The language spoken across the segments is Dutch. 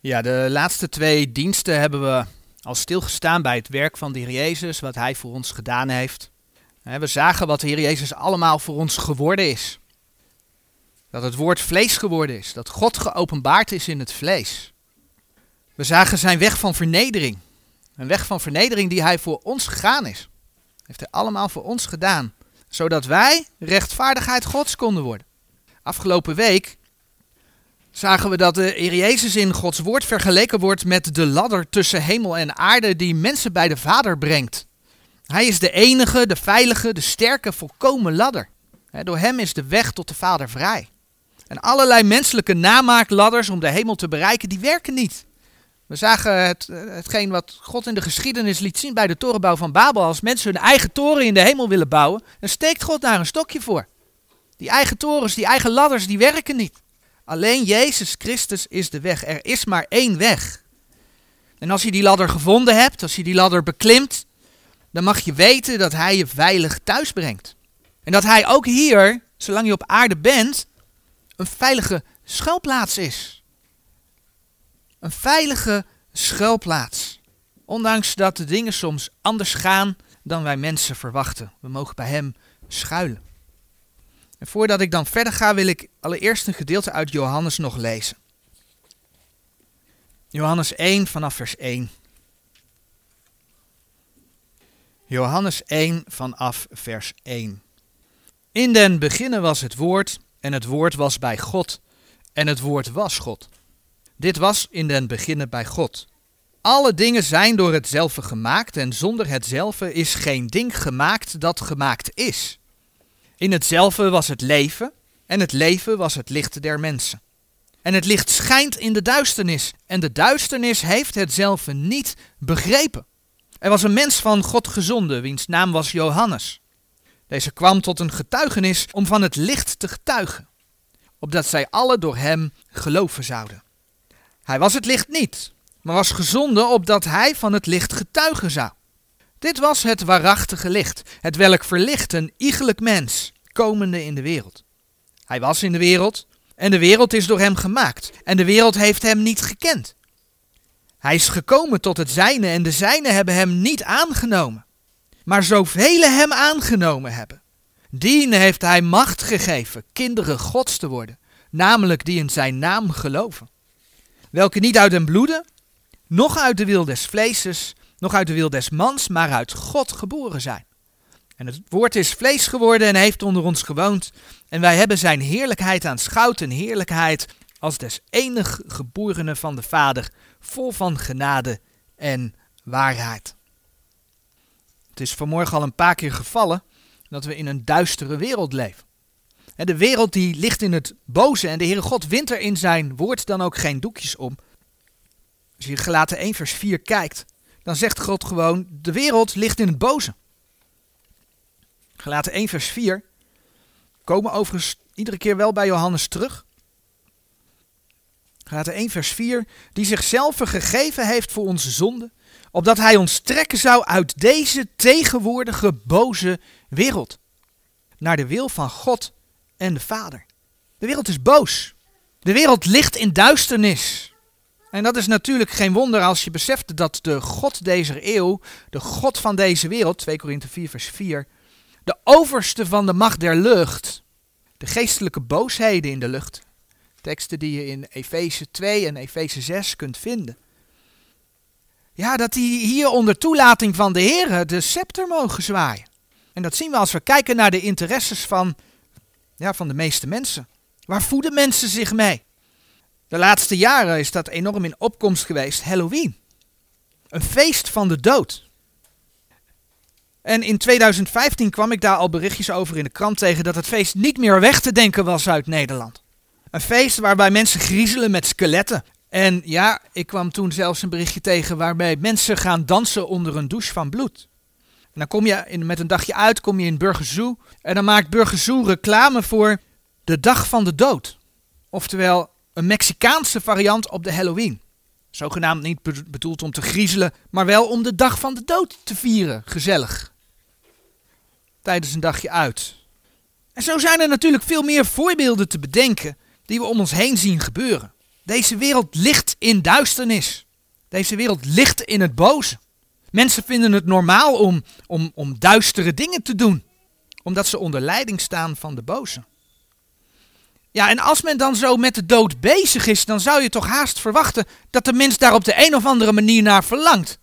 Ja, de laatste twee diensten hebben we al stilgestaan bij het werk van de Heer Jezus, wat Hij voor ons gedaan heeft. We zagen wat de Heer Jezus allemaal voor ons geworden is. Dat het woord vlees geworden is, dat God geopenbaard is in het vlees. We zagen zijn weg van vernedering. Een weg van vernedering die Hij voor ons gegaan is. Heeft Hij allemaal voor ons gedaan, zodat wij rechtvaardigheid Gods konden worden. Afgelopen week zagen we dat de Heer Jezus in Gods woord vergeleken wordt met de ladder tussen hemel en aarde die mensen bij de Vader brengt. Hij is de enige, de veilige, de sterke, volkomen ladder. door hem is de weg tot de Vader vrij. En allerlei menselijke namaakladders om de hemel te bereiken, die werken niet. We zagen het, hetgeen wat God in de geschiedenis liet zien bij de torenbouw van Babel. Als mensen hun eigen toren in de hemel willen bouwen, dan steekt God daar een stokje voor. Die eigen torens, die eigen ladders, die werken niet. Alleen Jezus Christus is de weg. Er is maar één weg. En als je die ladder gevonden hebt, als je die ladder beklimt, dan mag je weten dat Hij je veilig thuis brengt. En dat Hij ook hier, zolang je op aarde bent, een veilige schuilplaats is. Een veilige schuilplaats. Ondanks dat de dingen soms anders gaan dan wij mensen verwachten. We mogen bij Hem schuilen. Voordat ik dan verder ga, wil ik allereerst een gedeelte uit Johannes nog lezen. Johannes 1 vanaf vers 1. Johannes 1 vanaf vers 1. In den beginnen was het woord, en het woord was bij God, en het woord was God. Dit was in den beginnen bij God. Alle dingen zijn door hetzelfde gemaakt, en zonder hetzelfde is geen ding gemaakt dat gemaakt is. In hetzelfde was het leven, en het leven was het licht der mensen. En het licht schijnt in de duisternis, en de duisternis heeft hetzelfde niet begrepen. Er was een mens van God gezonden, wiens naam was Johannes. Deze kwam tot een getuigenis om van het licht te getuigen, opdat zij alle door hem geloven zouden. Hij was het licht niet, maar was gezonden opdat hij van het licht getuigen zou. Dit was het waarachtige licht, het welk verlicht een iegelijk mens, komende in de wereld. Hij was in de wereld, en de wereld is door hem gemaakt, en de wereld heeft hem niet gekend. Hij is gekomen tot het zijne, en de zijne hebben hem niet aangenomen. Maar zoveel hem aangenomen hebben, dien heeft hij macht gegeven kinderen gods te worden, namelijk die in zijn naam geloven. Welke niet uit den bloede, noch uit de wil des vleeses, nog uit de wil des mans, maar uit God geboren zijn. En het woord is vlees geworden en heeft onder ons gewoond. En wij hebben zijn heerlijkheid aanschouwd, een heerlijkheid als des enig geborene van de Vader, vol van genade en waarheid. Het is vanmorgen al een paar keer gevallen dat we in een duistere wereld leven. En de wereld die ligt in het boze en de Heere God wint er in zijn woord dan ook geen doekjes om. Als je gelaten 1 vers 4 kijkt, dan zegt God gewoon, de wereld ligt in het boze. Gelaten 1 vers 4 komen overigens iedere keer wel bij Johannes terug. Gelaten 1 vers 4, die zichzelf gegeven heeft voor onze zonde, opdat hij ons trekken zou uit deze tegenwoordige boze wereld, naar de wil van God en de Vader. De wereld is boos. De wereld ligt in duisternis. En dat is natuurlijk geen wonder als je beseft dat de God deze eeuw, de God van deze wereld, 2 Korinthe 4 vers 4, de overste van de macht der lucht, de geestelijke boosheden in de lucht, teksten die je in Efeze 2 en Efeze 6 kunt vinden. Ja, dat die hier onder toelating van de Heer de scepter mogen zwaaien. En dat zien we als we kijken naar de interesses van, ja, van de meeste mensen. Waar voeden mensen zich mee? De laatste jaren is dat enorm in opkomst geweest, Halloween. Een feest van de dood. En in 2015 kwam ik daar al berichtjes over in de krant tegen dat het feest niet meer weg te denken was uit Nederland. Een feest waarbij mensen griezelen met skeletten. En ja, ik kwam toen zelfs een berichtje tegen waarbij mensen gaan dansen onder een douche van bloed. En dan kom je in, met een dagje uit, kom je in Burger Zoo. En dan maakt Burger Zoo reclame voor de Dag van de Dood. Oftewel een Mexicaanse variant op de Halloween. Zogenaamd niet bedoeld om te griezelen, maar wel om de Dag van de Dood te vieren. Gezellig. Tijdens een dagje uit. En zo zijn er natuurlijk veel meer voorbeelden te bedenken die we om ons heen zien gebeuren. Deze wereld ligt in duisternis. Deze wereld ligt in het boze. Mensen vinden het normaal om, om, om duistere dingen te doen, omdat ze onder leiding staan van de boze. Ja, en als men dan zo met de dood bezig is, dan zou je toch haast verwachten dat de mens daar op de een of andere manier naar verlangt.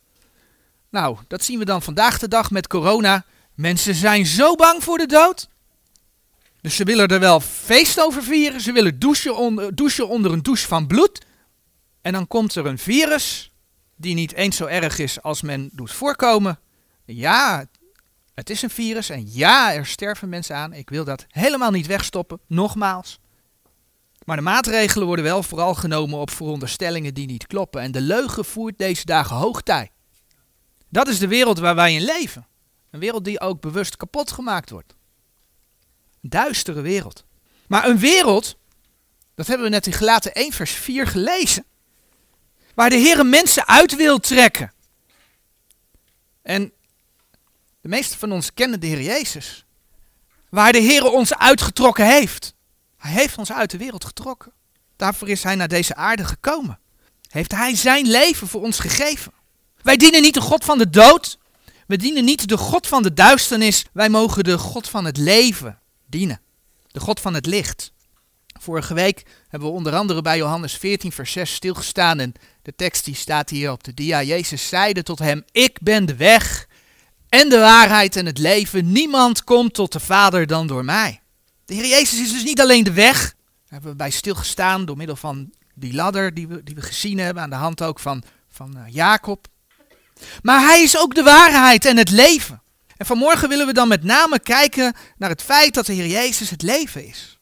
Nou, dat zien we dan vandaag de dag met corona. Mensen zijn zo bang voor de dood. Dus ze willen er wel feest over vieren. Ze willen douchen onder, douchen onder een douche van bloed. En dan komt er een virus die niet eens zo erg is als men doet voorkomen. Ja, het is een virus en ja, er sterven mensen aan. Ik wil dat helemaal niet wegstoppen, nogmaals. Maar de maatregelen worden wel vooral genomen op veronderstellingen die niet kloppen. En de leugen voert deze dagen hoogtij. Dat is de wereld waar wij in leven. Een wereld die ook bewust kapot gemaakt wordt. Een duistere wereld. Maar een wereld, dat hebben we net in Gelaten 1 vers 4 gelezen, waar de Heer mensen uit wil trekken. En de meesten van ons kennen de Heer Jezus. Waar de Heer ons uitgetrokken heeft. Hij heeft ons uit de wereld getrokken. Daarvoor is Hij naar deze aarde gekomen. Heeft Hij zijn leven voor ons gegeven. Wij dienen niet de God van de dood. We dienen niet de God van de duisternis. Wij mogen de God van het leven dienen. De God van het licht. Vorige week hebben we onder andere bij Johannes 14, vers 6 stilgestaan. En de tekst die staat hier op de dia. Jezus zeide tot hem: Ik ben de weg en de waarheid en het leven. Niemand komt tot de Vader dan door mij. De Heer Jezus is dus niet alleen de weg. Daar hebben we bij stilgestaan door middel van die ladder die we, die we gezien hebben. Aan de hand ook van, van uh, Jacob. Maar hij is ook de waarheid en het leven. En vanmorgen willen we dan met name kijken naar het feit dat de Heer Jezus het leven is.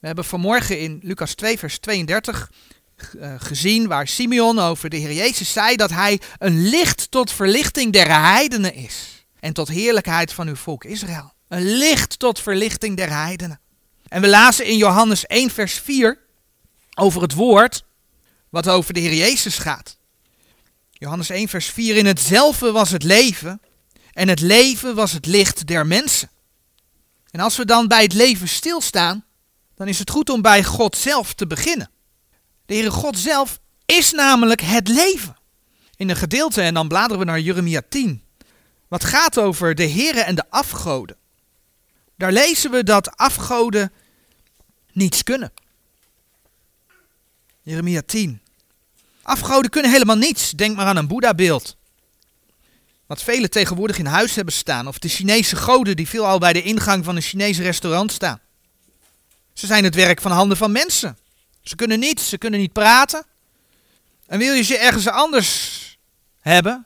We hebben vanmorgen in Lucas 2, vers 32 uh, gezien waar Simeon over de Heer Jezus zei dat hij een licht tot verlichting der heidenen is. En tot heerlijkheid van uw volk Israël. Een licht tot verlichting der heidenen. En we lazen in Johannes 1, vers 4 over het woord wat over de Heer Jezus gaat. Johannes 1, vers 4. In hetzelfde was het leven en het leven was het licht der mensen. En als we dan bij het leven stilstaan, dan is het goed om bij God zelf te beginnen. De Heere God zelf is namelijk het leven. In een gedeelte, en dan bladeren we naar Jeremia 10, wat gaat over de Heere en de afgoden. Daar lezen we dat afgoden niets kunnen. Jeremia 10. Afgoden kunnen helemaal niets. Denk maar aan een Boeddha-beeld. Wat velen tegenwoordig in huis hebben staan. Of de Chinese goden die veelal bij de ingang van een Chinese restaurant staan. Ze zijn het werk van handen van mensen. Ze kunnen niets, ze kunnen niet praten. En wil je ze ergens anders hebben,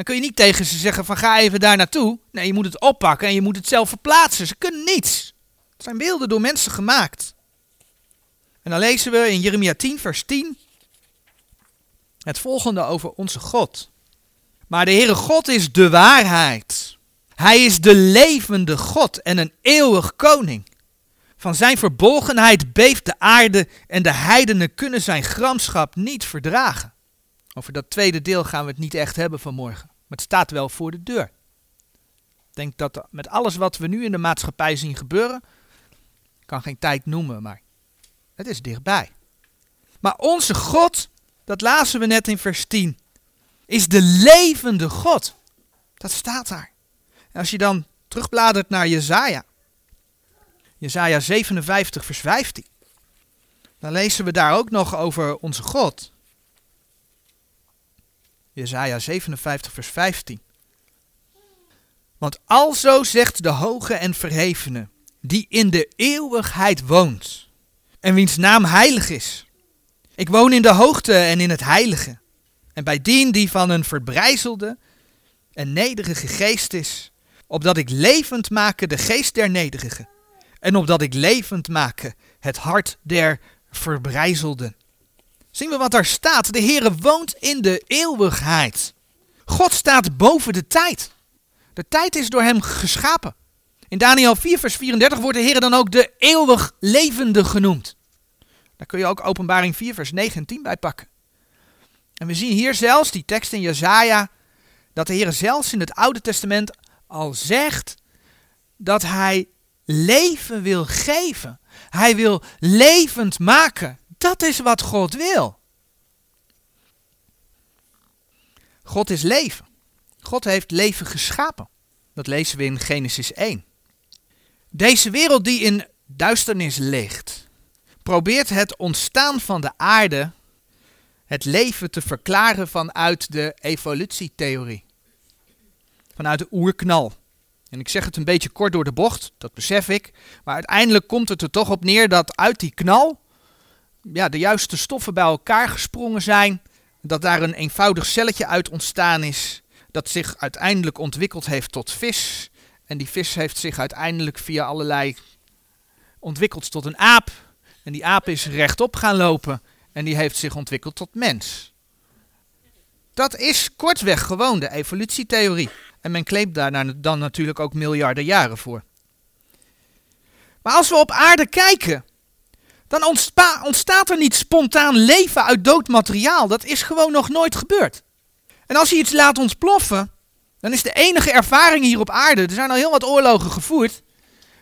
dan kun je niet tegen ze zeggen van ga even daar naartoe. Nee, je moet het oppakken en je moet het zelf verplaatsen. Ze kunnen niets. Het zijn beelden door mensen gemaakt. En dan lezen we in Jeremia 10, vers 10 het volgende over onze God. Maar de Heere God is de waarheid. Hij is de levende God en een eeuwig koning. Van zijn verbolgenheid beeft de aarde en de heidenen kunnen zijn gramschap niet verdragen. Over dat tweede deel gaan we het niet echt hebben vanmorgen, maar het staat wel voor de deur. Ik denk dat met alles wat we nu in de maatschappij zien gebeuren, kan geen tijd noemen, maar het is dichtbij. Maar onze God, dat lazen we net in vers 10, is de levende God. Dat staat daar. En als je dan terugbladert naar Jezaja, Jezaja 57 vers 15, dan lezen we daar ook nog over onze God. Jezaja 57 vers 15. Want alzo zegt de hoge en verhevene, die in de eeuwigheid woont, en wiens naam heilig is. Ik woon in de hoogte en in het heilige, en bij dien die van een verbrijzelde en nederige geest is, opdat ik levend make de geest der nederigen, en opdat ik levend make het hart der verbrijzelden. Zien we wat daar staat? De Heere woont in de eeuwigheid. God staat boven de tijd. De tijd is door hem geschapen. In Daniel 4, vers 34 wordt de Heer dan ook de eeuwig levende genoemd. Daar kun je ook openbaring 4, vers 9 en 10 bij pakken. En we zien hier zelfs, die tekst in Jezaja, dat de Heer zelfs in het Oude Testament al zegt dat hij leven wil geven. Hij wil levend maken Dat is wat God wil. God is leven. God heeft leven geschapen. Dat lezen we in Genesis 1. Deze wereld die in duisternis ligt, probeert het ontstaan van de aarde, het leven te verklaren vanuit de evolutietheorie. Vanuit de oerknal. En ik zeg het een beetje kort door de bocht, dat besef ik. Maar uiteindelijk komt het er toch op neer dat uit die knal ja, de juiste stoffen bij elkaar gesprongen zijn. Dat daar een eenvoudig celletje uit ontstaan is. Dat zich uiteindelijk ontwikkeld heeft tot vis. En die vis heeft zich uiteindelijk via allerlei ontwikkeld tot een aap. En die aap is rechtop gaan lopen. En die heeft zich ontwikkeld tot mens. Dat is kortweg gewoon de evolutietheorie. En men claimt daar dan natuurlijk ook miljarden jaren voor. Maar als we op aarde kijken, dan ontstaat er niet spontaan leven uit dood materiaal. Dat is gewoon nog nooit gebeurd. En als je iets laat ontploffen, dan is de enige ervaring hier op aarde, er zijn al heel wat oorlogen gevoerd,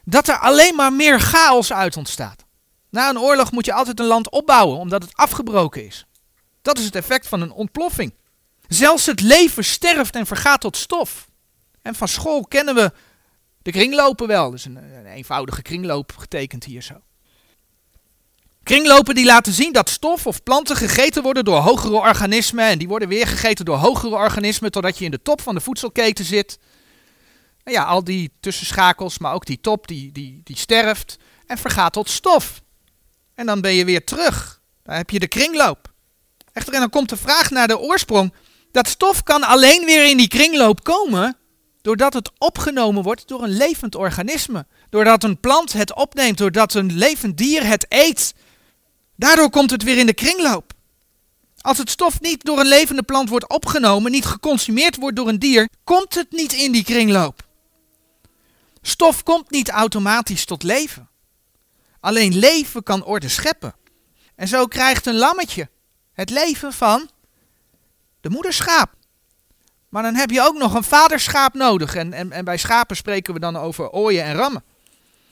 dat er alleen maar meer chaos uit ontstaat. Na een oorlog moet je altijd een land opbouwen, omdat het afgebroken is. Dat is het effect van een ontploffing. Zelfs het leven sterft en vergaat tot stof. En van school kennen we de kringlopen wel. Dus een, een eenvoudige kringloop getekend hier zo. Kringlopen die laten zien dat stof of planten gegeten worden door hogere organismen. En die worden weer gegeten door hogere organismen totdat je in de top van de voedselketen zit. En ja, al die tussenschakels, maar ook die top, die, die, die sterft en vergaat tot stof. En dan ben je weer terug. Dan heb je de kringloop. Echter, en dan komt de vraag naar de oorsprong. Dat stof kan alleen weer in die kringloop komen doordat het opgenomen wordt door een levend organisme. Doordat een plant het opneemt, doordat een levend dier het eet. Daardoor komt het weer in de kringloop. Als het stof niet door een levende plant wordt opgenomen, niet geconsumeerd wordt door een dier, komt het niet in die kringloop. Stof komt niet automatisch tot leven. Alleen leven kan orde scheppen. En zo krijgt een lammetje het leven van de moederschaap. Maar dan heb je ook nog een vaderschaap nodig. En, en, en bij schapen spreken we dan over ooien en rammen.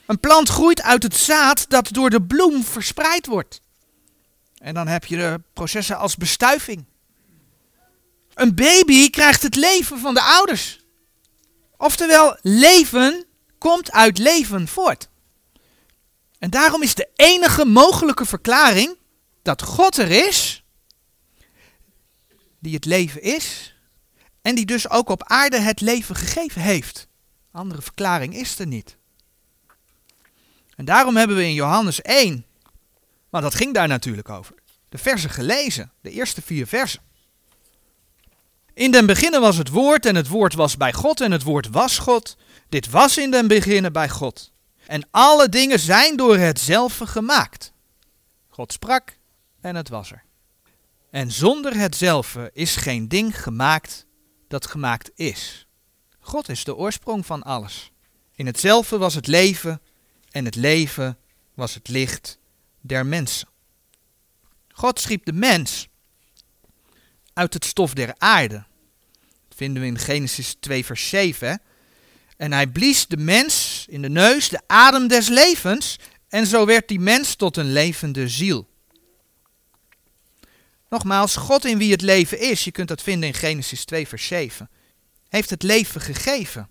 Een plant groeit uit het zaad dat door de bloem verspreid wordt. En dan heb je de processen als bestuiving. Een baby krijgt het leven van de ouders. Oftewel, leven komt uit leven voort. En daarom is de enige mogelijke verklaring dat God er is, die het leven is, en die dus ook op aarde het leven gegeven heeft. Andere verklaring is er niet. En daarom hebben we in Johannes 1, want dat ging daar natuurlijk over, de versen gelezen, de eerste vier versen. In den beginnen was het woord en het woord was bij God en het woord was God. Dit was in den beginnen bij God. En alle dingen zijn door hetzelfde gemaakt. God sprak en het was er. En zonder hetzelfde is geen ding gemaakt dat gemaakt is. God is de oorsprong van alles. In hetzelfde was het leven en het leven was het licht der mensen. God schiep de mens uit het stof der aarde. Dat vinden we in Genesis 2 vers 7. En hij blies de mens in de neus de adem des levens en zo werd die mens tot een levende ziel. Nogmaals, God in wie het leven is, je kunt dat vinden in Genesis 2, vers 7, heeft het leven gegeven.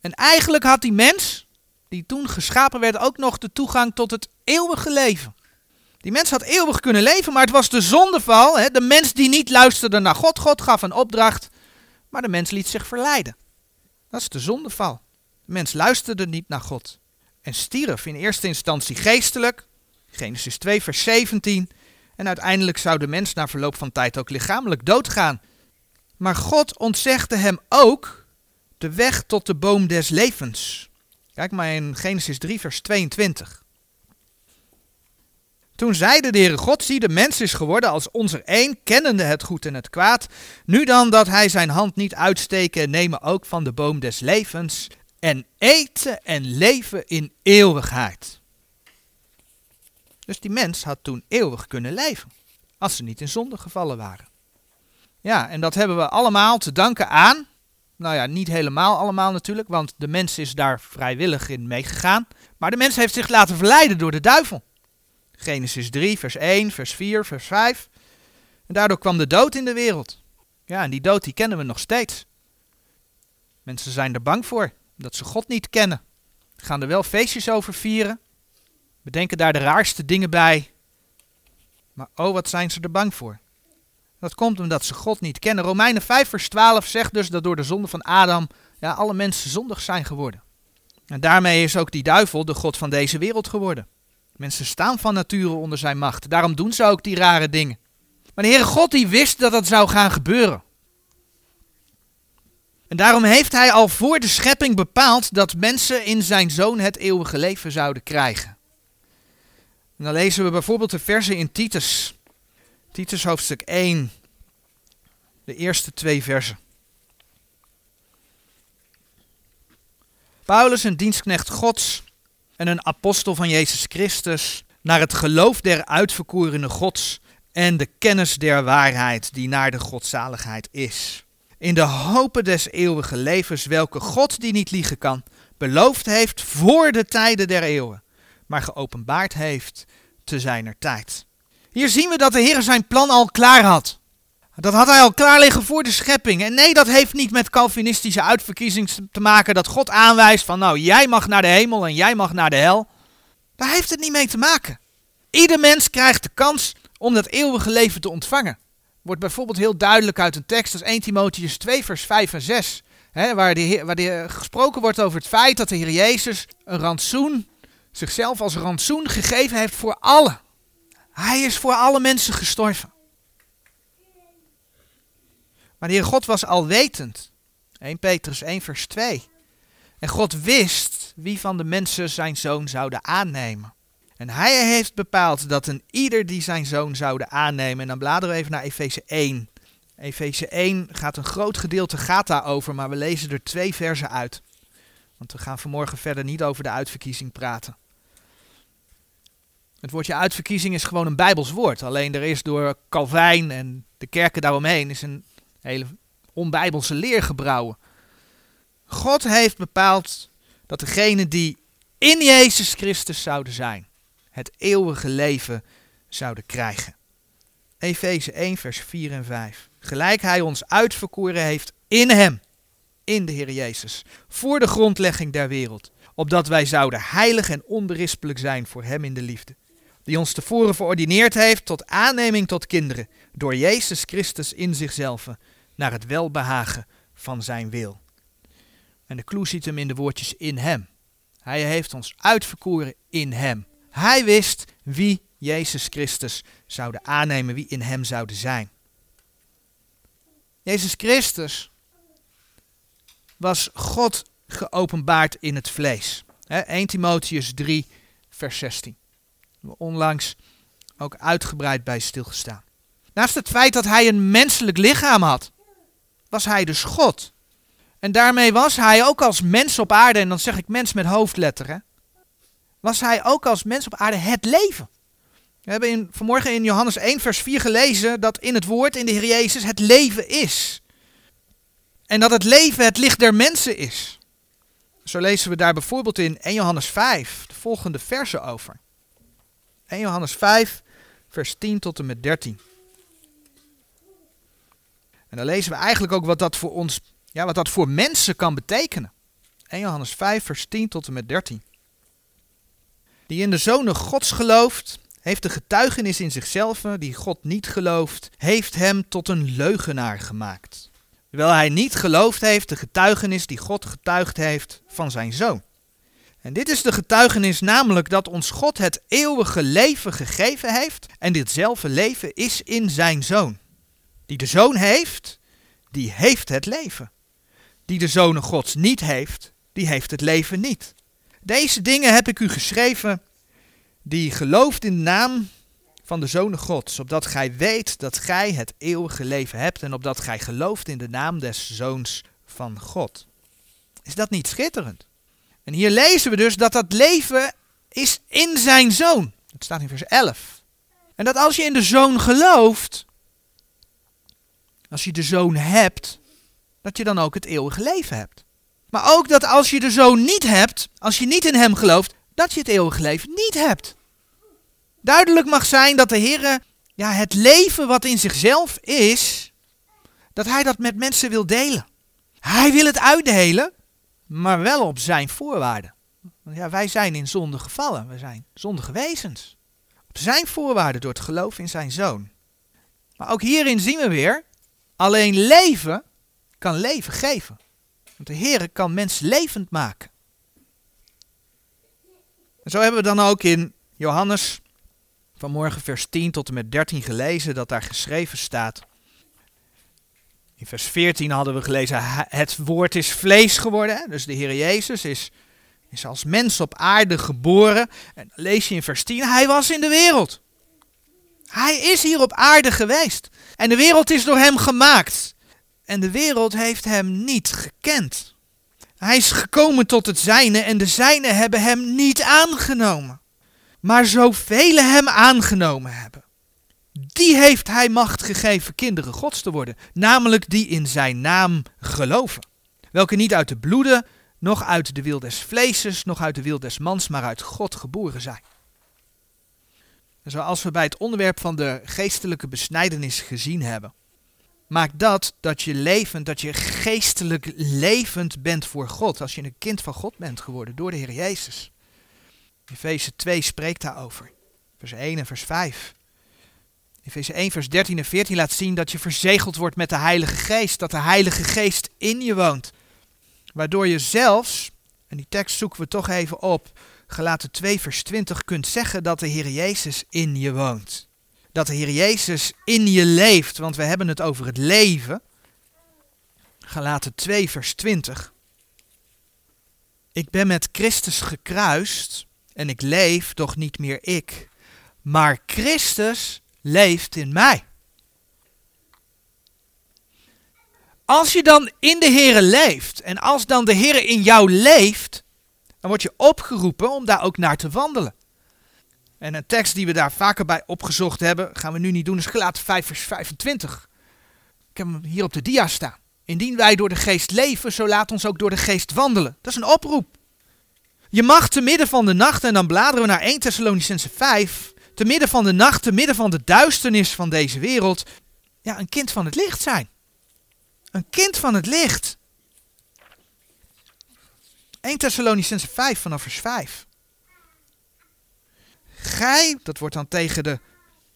En eigenlijk had die mens, die toen geschapen werd, ook nog de toegang tot het eeuwige leven. Die mens had eeuwig kunnen leven, maar het was de zondeval, hè, de mens die niet luisterde naar God. God gaf een opdracht, maar de mens liet zich verleiden. Dat is de zondeval. De mens luisterde niet naar God en stierf in eerste instantie geestelijk. Genesis 2, vers 17. En uiteindelijk zou de mens na verloop van tijd ook lichamelijk doodgaan. Maar God ontzegde hem ook de weg tot de boom des levens. Kijk maar in Genesis 3, vers 22. Toen zeide de Heere God, zie de mens is geworden als onze één, kennende het goed en het kwaad. Nu dan dat hij zijn hand niet uitsteken en nemen ook van de boom des levens en eten en leven in eeuwigheid. Dus die mens had toen eeuwig kunnen leven, als ze niet in zonde gevallen waren. Ja, en dat hebben we allemaal te danken aan. Nou ja, niet helemaal allemaal natuurlijk, want de mens is daar vrijwillig in meegegaan. Maar de mens heeft zich laten verleiden door de duivel. Genesis 3, vers 1, vers 4, vers 5. En daardoor kwam de dood in de wereld. Ja, en die dood die kennen we nog steeds. Mensen zijn er bang voor, dat ze God niet kennen. Gaan er wel feestjes over vieren. Bedenken daar de raarste dingen bij. Maar oh, wat zijn ze er bang voor? Dat komt omdat ze God niet kennen. Romeinen 5, vers 12 zegt dus dat door de zonde van Adam ja, alle mensen zondig zijn geworden. En daarmee is ook die duivel de God van deze wereld geworden. Mensen staan van nature onder zijn macht. Daarom doen ze ook die rare dingen. Maar de Heere God die wist dat dat zou gaan gebeuren. En daarom heeft hij al voor de schepping bepaald dat mensen in zijn zoon het eeuwige leven zouden krijgen. En dan lezen we bijvoorbeeld de versen in Titus. Titus hoofdstuk 1, de eerste twee versen. Paulus, een dienstknecht Gods en een apostel van Jezus Christus, naar het geloof der uitverkorene Gods en de kennis der waarheid die naar de godzaligheid is. In de hopen des eeuwige levens, welke God die niet liegen kan, beloofd heeft voor de tijden der eeuwen, maar geopenbaard heeft te zijner tijd. Hier zien we dat de Heer zijn plan al klaar had. Dat had hij al klaar liggen voor de schepping. En nee, dat heeft niet met Calvinistische uitverkiezing te maken dat God aanwijst van nou, jij mag naar de hemel en jij mag naar de hel. Daar heeft het niet mee te maken. Ieder mens krijgt de kans om dat eeuwige leven te ontvangen. Wordt bijvoorbeeld heel duidelijk uit een tekst als 1 Timotheus 2 vers 5 en 6. Hè, waar, de, waar de, gesproken wordt over het feit dat de Heer Jezus een rantsoen, zichzelf als rantsoen gegeven heeft voor allen. Hij is voor alle mensen gestorven. Maar de Heer God was alwetend. 1 Petrus 1 vers 2. En God wist wie van de mensen zijn zoon zouden aannemen. En hij heeft bepaald dat een ieder die zijn zoon zouden aannemen. En dan bladeren we even naar Efeze 1. Efeze 1 gaat een groot gedeelte gaat daarover, maar we lezen er twee versen uit. Want we gaan vanmorgen verder niet over de uitverkiezing praten. Het woordje uitverkiezing is gewoon een Bijbels woord. Alleen er is door Calvijn en de kerken daaromheen is een hele onbijbelse leer gebrouwen. God heeft bepaald dat degenen die in Jezus Christus zouden zijn, het eeuwige leven zouden krijgen. Efeze 1, vers 4 en 5. Gelijk hij ons uitverkoren heeft in hem, in de Heer Jezus, voor de grondlegging der wereld, opdat wij zouden heilig en onberispelijk zijn voor hem in de liefde die ons tevoren verordineerd heeft tot aanneming tot kinderen, door Jezus Christus in zichzelf, naar het welbehagen van zijn wil. En de clue ziet hem in de woordjes in hem. Hij heeft ons uitverkoren in hem. Hij wist wie Jezus Christus zouden aannemen, wie in hem zouden zijn. Jezus Christus was God geopenbaard in het vlees. 1 Timotheus 3, vers 16 we onlangs ook uitgebreid bij stilgestaan. Naast het feit dat hij een menselijk lichaam had, was hij dus God. En daarmee was hij ook als mens op aarde, en dan zeg ik mens met hoofdletter, hè, was hij ook als mens op aarde het leven. We hebben in, vanmorgen in Johannes 1, vers 4 gelezen dat in het woord, in de Heer Jezus, het leven is. En dat het leven het licht der mensen is. Zo lezen we daar bijvoorbeeld in 1 Johannes 5 de volgende versen over. 1 Johannes 5, vers 10 tot en met 13. En dan lezen we eigenlijk ook wat dat voor ons, ja, wat dat voor mensen kan betekenen. 1 Johannes 5, vers 10 tot en met 13. Die in de zonen Gods gelooft, heeft de getuigenis in zichzelf, die God niet gelooft, heeft hem tot een leugenaar gemaakt. Terwijl hij niet geloofd heeft de getuigenis die God getuigd heeft van zijn zoon. En dit is de getuigenis namelijk dat ons God het eeuwige leven gegeven heeft en ditzelfde leven is in zijn zoon. Die de zoon heeft, die heeft het leven. Die de zonen Gods niet heeft, die heeft het leven niet. Deze dingen heb ik u geschreven, die gelooft in de naam van de zonen Gods, opdat gij weet dat gij het eeuwige leven hebt en opdat gij gelooft in de naam des zoons van God. Is dat niet schitterend? En hier lezen we dus dat dat leven is in zijn zoon. Dat staat in vers 11. En dat als je in de zoon gelooft, als je de zoon hebt, dat je dan ook het eeuwige leven hebt. Maar ook dat als je de zoon niet hebt, als je niet in hem gelooft, dat je het eeuwige leven niet hebt. duidelijk mag zijn dat de Heer ja, het leven wat in zichzelf is, dat Hij dat met mensen wil delen. Hij wil het uitdelen, maar wel op zijn voorwaarden. Want ja, wij zijn in zonde gevallen, we zijn zondige wezens. Op zijn voorwaarden door het geloof in zijn zoon. Maar ook hierin zien we weer, alleen leven kan leven geven. Want de Heer kan mensen levend maken. En zo hebben we dan ook in Johannes vanmorgen vers 10 tot en met 13 gelezen dat daar geschreven staat. In vers 14 hadden we gelezen, het woord is vlees geworden. Dus de Heer Jezus is, is als mens op aarde geboren. En lees je in vers 10, hij was in de wereld. Hij is hier op aarde geweest. En de wereld is door hem gemaakt. En de wereld heeft hem niet gekend. Hij is gekomen tot het zijne en de zijne hebben hem niet aangenomen. Maar zoveel hem aangenomen hebben, die heeft hij macht gegeven kinderen gods te worden. Namelijk die in zijn naam geloven. Welke niet uit de bloeden, nog uit de wil des vleeses, nog uit de wil des mans, maar uit God geboren zijn. Zoals we bij het onderwerp van de geestelijke besnijdenis gezien hebben, maakt dat dat je levend, dat je geestelijk levend bent voor God. Als je een kind van God bent geworden door de Heer Jezus. Efeze 2 spreekt daarover. Vers 1 en vers 5. Efeze 1 vers 13 en 14 laat zien dat je verzegeld wordt met de Heilige Geest. Dat de Heilige Geest in je woont. Waardoor je zelfs, en die tekst zoeken we toch even op, gelaten 2 vers 20 kunt zeggen dat de Heer Jezus in je woont. Dat de Heer Jezus in je leeft, want we hebben het over het leven. Gelaten 2 vers 20. Ik ben met Christus gekruist en ik leef, doch niet meer ik, maar Christus leeft in mij. Als je dan in de Here leeft en als dan de Here in jou leeft, dan word je opgeroepen om daar ook naar te wandelen. En een tekst die we daar vaker bij opgezocht hebben, gaan we nu niet doen, is gelaten 5 vers 25. Ik heb hem hier op de dia staan. Indien wij door de geest leven, zo laat ons ook door de geest wandelen. Dat is een oproep. Je mag te midden van de nacht, en dan bladeren we naar 1 Thessalonicense 5, te midden van de nacht, te midden van de duisternis van deze wereld, ja, een kind van het licht zijn. Een kind van het licht. 1 Thessalonicense 5 vanaf vers 5. Gij, dat wordt dan tegen de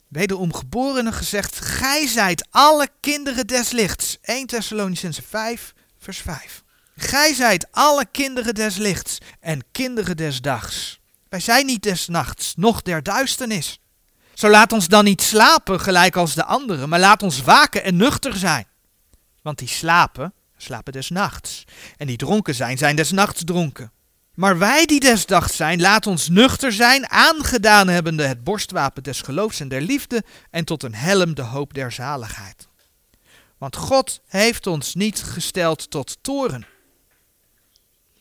wederomgeborenen gezegd, gij zijt alle kinderen des lichts. 1 Thessalonicense 5 vers 5. Gij zijt alle kinderen des lichts en kinderen des dags. Wij zijn niet des nachts, noch der duisternis. Zo laat ons dan niet slapen gelijk als de anderen, maar laat ons waken en nuchter zijn. Want die slapen, slapen des nachts. En die dronken zijn, zijn des nachts dronken. Maar wij die des dags zijn, laat ons nuchter zijn, aangedaan hebbende het borstwapen des geloofs en der liefde, en tot een helm de hoop der zaligheid. Want God heeft ons niet gesteld tot toren,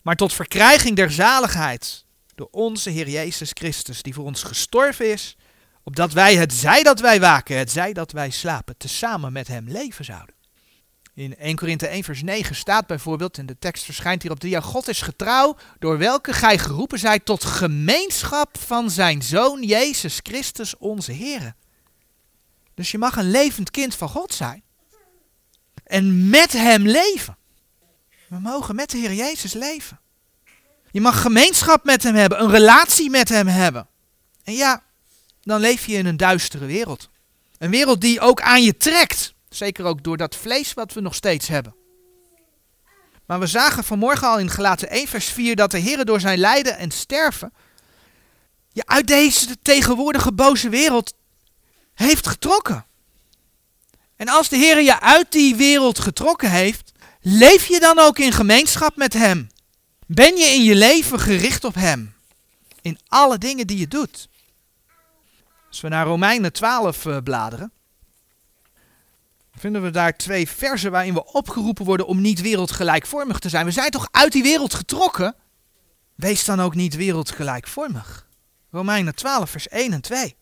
maar tot verkrijging der zaligheid door onze Heer Jezus Christus, die voor ons gestorven is, opdat wij het zij dat wij waken, het zij dat wij slapen, tezamen met hem leven zouden. In 1 Korinthe 1 vers 9 staat bijvoorbeeld, en de tekst verschijnt hier op de God is getrouw, door welke gij geroepen zijt tot gemeenschap van zijn Zoon Jezus Christus onze Heer. Dus je mag een levend kind van God zijn. En met hem leven. We mogen met de Heer Jezus leven. Je mag gemeenschap met hem hebben, een relatie met hem hebben. En ja, dan leef je in een duistere wereld. Een wereld die ook aan je trekt. Zeker ook door dat vlees wat we nog steeds hebben. Maar we zagen vanmorgen al in Gelaten 1 vers 4 dat de Heer door zijn lijden en sterven je uit deze tegenwoordige boze wereld heeft getrokken. En als de Heer je uit die wereld getrokken heeft, leef je dan ook in gemeenschap met Hem? Ben je in je leven gericht op Hem? In alle dingen die je doet. Als we naar Romeinen 12 uh, eh, bladeren, vinden we daar twee versen waarin we opgeroepen worden om niet wereldgelijkvormig te zijn. We zijn toch uit die wereld getrokken? Wees dan ook niet wereldgelijkvormig. Romeinen 12, vers 1 en 2.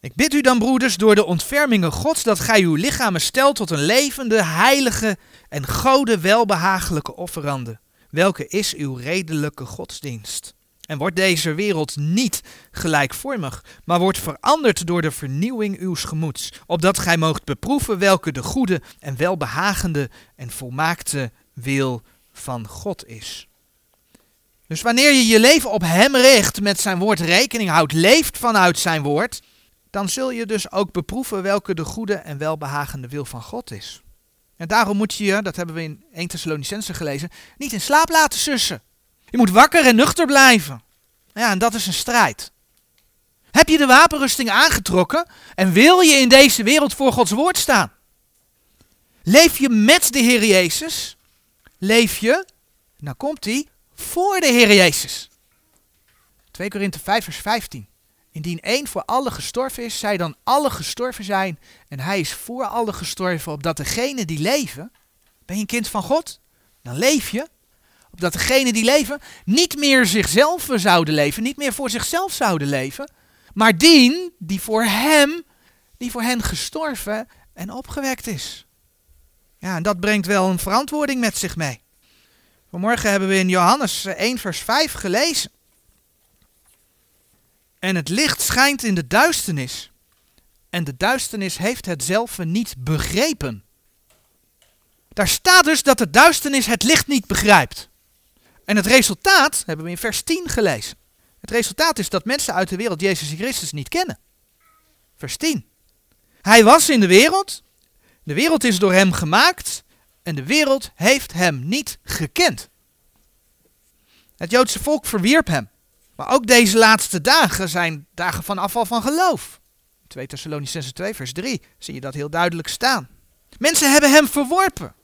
Ik bid u dan, broeders, door de ontfermingen Gods, dat gij uw lichamen stelt tot een levende, heilige en gode welbehagelijke offerande, welke is uw redelijke godsdienst. En wordt deze wereld niet gelijkvormig, maar wordt veranderd door de vernieuwing uws gemoeds, opdat gij moogt beproeven welke de goede en welbehagende en volmaakte wil van God is. Dus wanneer je je leven op Hem richt, met zijn woord rekening houdt, leeft vanuit zijn woord, dan zul je dus ook beproeven welke de goede en welbehagende wil van God is. En daarom moet je je, dat hebben we in 1 Thessalonicense gelezen, niet in slaap laten sussen. Je moet wakker en nuchter blijven. Ja, en dat is een strijd. Heb je de wapenrusting aangetrokken en wil je in deze wereld voor Gods woord staan? Leef je met de Heer Jezus? Leef je, nou komt hij, voor de Heer Jezus. 2 Korinthe 5 vers 15. Indien één voor alle gestorven is, zij dan alle gestorven zijn en hij is voor alle gestorven, opdat degenen die leven, ben je een kind van God? Dan leef je, opdat degenen die leven niet meer zichzelf zouden leven, niet meer voor zichzelf zouden leven, maar dien die voor hem, die voor hen gestorven en opgewekt is. Ja, en dat brengt wel een verantwoording met zich mee. Vanmorgen hebben we in Johannes 1 vers 5 gelezen. En het licht schijnt in de duisternis. En de duisternis heeft het zelf niet begrepen. Daar staat dus dat de duisternis het licht niet begrijpt. En het resultaat hebben we in vers 10 gelezen. Het resultaat is dat mensen uit de wereld Jezus Christus niet kennen. Vers 10. Hij was in de wereld. De wereld is door hem gemaakt. En de wereld heeft hem niet gekend. Het Joodse volk verwierp hem. Maar ook deze laatste dagen zijn dagen van afval van geloof. 2 Thessalonicense 2 vers 3 zie je dat heel duidelijk staan. Mensen hebben hem verworpen.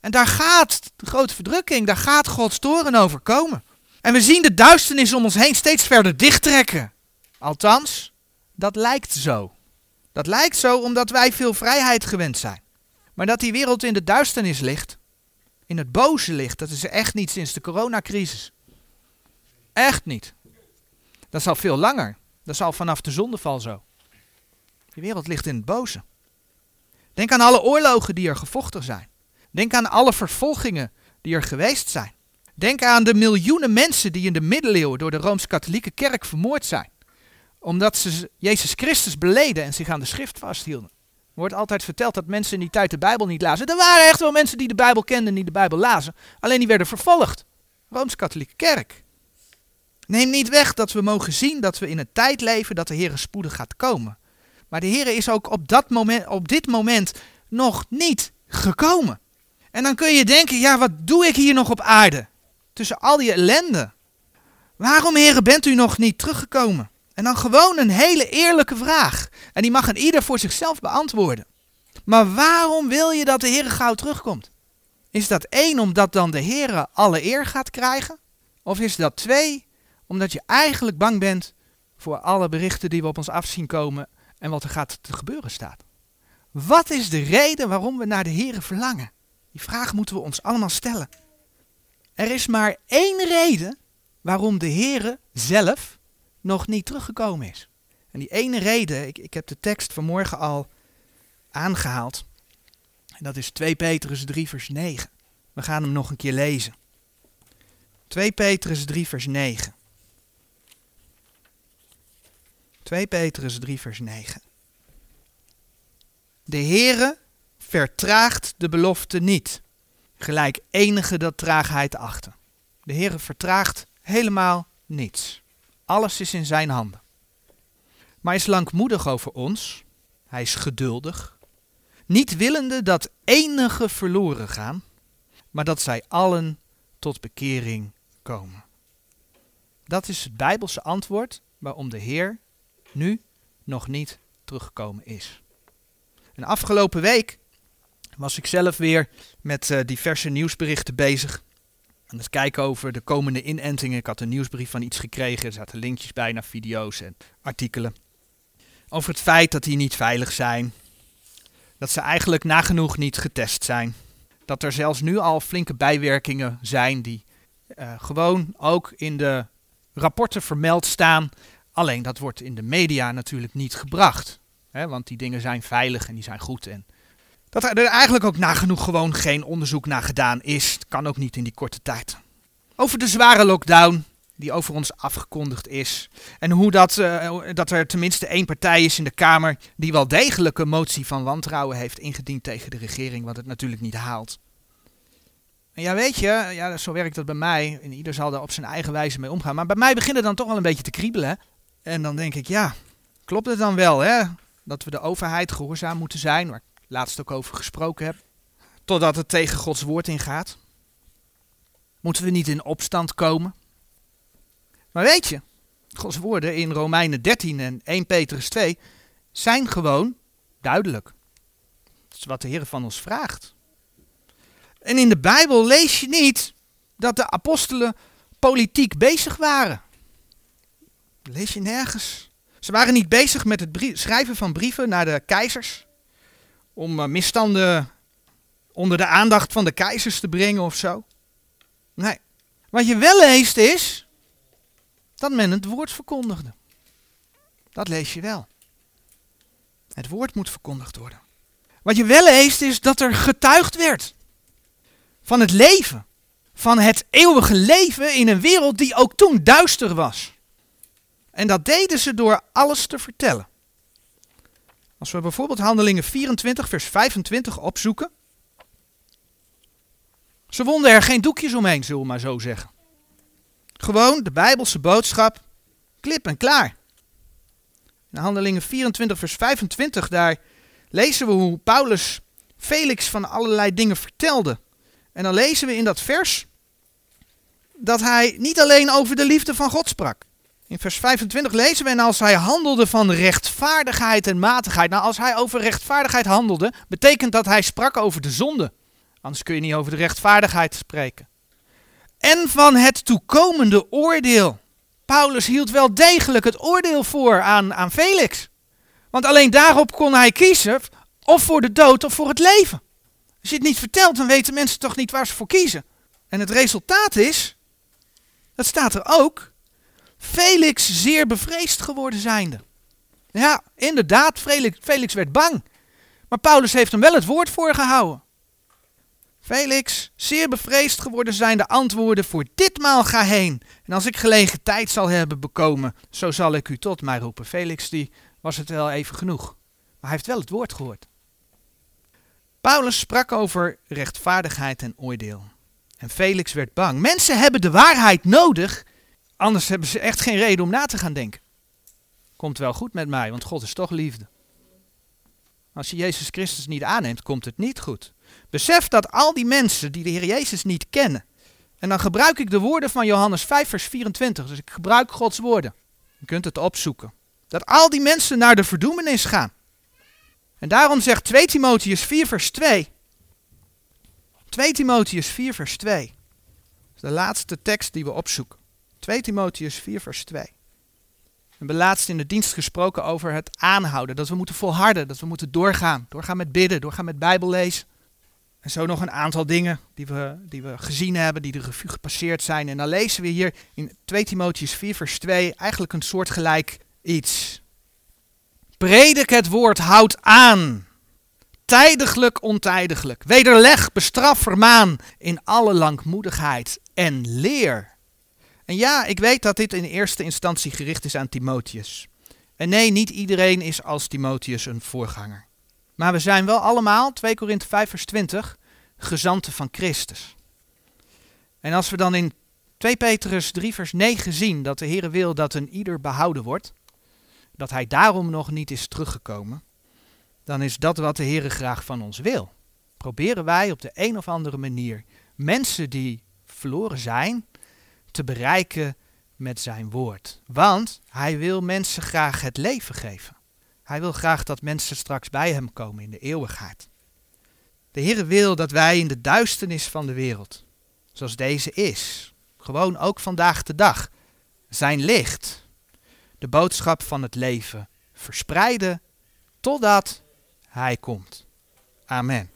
En daar gaat de grote verdrukking, daar gaat Gods toren over komen. En we zien de duisternis om ons heen steeds verder dichttrekken. Althans, dat lijkt zo. Dat lijkt zo omdat wij veel vrijheid gewend zijn. Maar dat die wereld in de duisternis ligt, in het boze ligt, dat is echt niet sinds de coronacrisis. Echt niet. Dat is al veel langer. Dat is al vanaf de zondeval zo. Die wereld ligt in het boze. Denk aan alle oorlogen die er gevochten zijn. Denk aan alle vervolgingen die er geweest zijn. Denk aan de miljoenen mensen die in de middeleeuwen door de Rooms-Katholieke Kerk vermoord zijn. Omdat ze Jezus Christus beleden en zich aan de schrift vasthielden. Er wordt altijd verteld dat mensen in die tijd de Bijbel niet lazen. Er waren echt wel mensen die de Bijbel kenden en die de Bijbel lazen. Alleen die werden vervolgd. Rooms-Katholieke Kerk. Neem niet weg dat we mogen zien dat we in een tijd leven dat de Heer spoedig gaat komen. Maar de Heer is ook op, dat moment, op dit moment nog niet gekomen. En dan kun je denken, ja wat doe ik hier nog op aarde? Tussen al die ellende. Waarom Heer bent u nog niet teruggekomen? En dan gewoon een hele eerlijke vraag. En die mag een ieder voor zichzelf beantwoorden. Maar waarom wil je dat de Heer gauw terugkomt? Is dat één, omdat dan de Heer alle eer gaat krijgen? Of is dat twee, omdat je eigenlijk bang bent voor alle berichten die we op ons af zien komen en wat er gaat te gebeuren staat. Wat is de reden waarom we naar de Here verlangen? Die vraag moeten we ons allemaal stellen. Er is maar één reden waarom de Here zelf nog niet teruggekomen is. En die ene reden, ik, ik heb de tekst vanmorgen al aangehaald. En dat is 2 Petrus 3 vers 9. We gaan hem nog een keer lezen. 2 Petrus 3 vers 9. 2 Petrus 3 vers 9. De Heere vertraagt de belofte niet, gelijk enige dat traagheid achten. De Heere vertraagt helemaal niets. Alles is in zijn handen. Maar hij is langmoedig over ons, hij is geduldig, niet willende dat enige verloren gaan, maar dat zij allen tot bekering komen. Dat is het Bijbelse antwoord waarom de Heer nu nog niet teruggekomen is. En afgelopen week was ik zelf weer met uh, diverse nieuwsberichten bezig. Aan het kijken over de komende inentingen. Ik had een nieuwsbrief van iets gekregen. Er zaten linkjes bij naar video's en artikelen. Over het feit dat die niet veilig zijn. Dat ze eigenlijk nagenoeg niet getest zijn. Dat er zelfs nu al flinke bijwerkingen zijn die uh, gewoon ook in de rapporten vermeld staan Alleen dat wordt in de media natuurlijk niet gebracht. Hè, want die dingen zijn veilig en die zijn goed. En dat er eigenlijk ook nagenoeg gewoon geen onderzoek naar gedaan is. kan ook niet in die korte tijd. Over de zware lockdown. die over ons afgekondigd is. En hoe dat, eh, dat er tenminste één partij is in de Kamer die wel degelijk een motie van wantrouwen heeft ingediend tegen de regering, wat het natuurlijk niet haalt. En ja, weet je, ja, zo werkt dat bij mij. En ieder zal er op zijn eigen wijze mee omgaan. Maar bij mij begint het dan toch wel een beetje te kriebelen. En dan denk ik, ja, klopt het dan wel, hè? Dat we de overheid gehoorzaam moeten zijn, waar ik laatst ook over gesproken heb. Totdat het tegen Gods woord ingaat. Moeten we niet in opstand komen? Maar weet je, Gods woorden in Romeinen 13 en 1 Petrus 2 zijn gewoon duidelijk. Dat is wat de Heer van ons vraagt. En in de Bijbel lees je niet dat de apostelen politiek bezig waren. Lees je nergens. Ze waren niet bezig met het schrijven van brieven naar de keizers. Om uh, misstanden onder de aandacht van de keizers te brengen of zo. Nee. Wat je wel leest is dat men het woord verkondigde. Dat lees je wel. Het woord moet verkondigd worden. Wat je wel leest is dat er getuigd werd van het leven. Van het eeuwige leven in een wereld die ook toen duister was. En dat deden ze door alles te vertellen. Als we bijvoorbeeld Handelingen 24, vers 25 opzoeken. Ze wonden er geen doekjes omheen, zullen we maar zo zeggen. Gewoon de Bijbelse boodschap, klip en klaar. In Handelingen 24, vers 25, daar lezen we hoe Paulus Felix van allerlei dingen vertelde. En dan lezen we in dat vers dat hij niet alleen over de liefde van God sprak. In vers 25 lezen we, en als hij handelde van rechtvaardigheid en matigheid. Nou, als hij over rechtvaardigheid handelde, betekent dat hij sprak over de zonde. Anders kun je niet over de rechtvaardigheid spreken. En van het toekomende oordeel. Paulus hield wel degelijk het oordeel voor aan, aan Felix. Want alleen daarop kon hij kiezen, of voor de dood of voor het leven. Als je het niet vertelt, dan weten mensen toch niet waar ze voor kiezen. En het resultaat is, dat staat er ook, Felix zeer bevreesd geworden zijnde. Ja, inderdaad, Felix, Felix werd bang. Maar Paulus heeft hem wel het woord voorgehouden. Felix, zeer bevreesd geworden zijn de antwoorden voor ditmaal ga heen. En als ik gelegen tijd zal hebben bekomen, zo zal ik u tot mij roepen. Felix, die was het wel even genoeg. Maar hij heeft wel het woord gehoord. Paulus sprak over rechtvaardigheid en oordeel. En Felix werd bang. Mensen hebben de waarheid nodig, anders hebben ze echt geen reden om na te gaan denken. Komt wel goed met mij, want God is toch liefde. Als je Jezus Christus niet aanneemt, komt het niet goed. Besef dat al die mensen die de Heer Jezus niet kennen, en dan gebruik ik de woorden van Johannes 5, vers 24, dus ik gebruik Gods woorden. Je kunt het opzoeken. Dat al die mensen naar de verdoemenis gaan. En daarom zegt 2 Timotheus 4 vers 2. 2 Timotheus 4 vers 2. Dat de laatste tekst die we opzoeken. 2 Timotheus 4 vers 2. We hebben laatst in de dienst gesproken over het aanhouden. Dat we moeten volharden, dat we moeten doorgaan. Doorgaan met bidden, doorgaan met Bijbel lezen. En zo nog een aantal dingen die we, die we gezien hebben, die de revue gepasseerd zijn. En dan lezen we hier in 2 Timotheus 4 vers 2 eigenlijk een soortgelijk iets. Predik het woord, houd aan. Tijdiglijk, ontijdiglijk. Wederleg, bestraf, vermaan in alle langmoedigheid en leer. En ja, ik weet dat dit in eerste instantie gericht is aan Timotheus. En nee, niet iedereen is als Timotheus een voorganger. Maar we zijn wel allemaal, 2 Korinthe 5 vers 20, gezanten van Christus. En als we dan in 2 Petrus 3 vers 9 zien dat de Heer wil dat een ieder behouden wordt, dat hij daarom nog niet is teruggekomen, dan is dat wat de Heer graag van ons wil. Proberen wij op de een of andere manier mensen die verloren zijn te bereiken met zijn woord. Want hij wil mensen graag het leven geven. Hij wil graag dat mensen straks bij hem komen in de eeuwigheid. De Heer wil dat wij in de duisternis van de wereld, zoals deze is, gewoon ook vandaag de dag, zijn licht de boodschap van het leven verspreiden totdat Hij komt. Amen.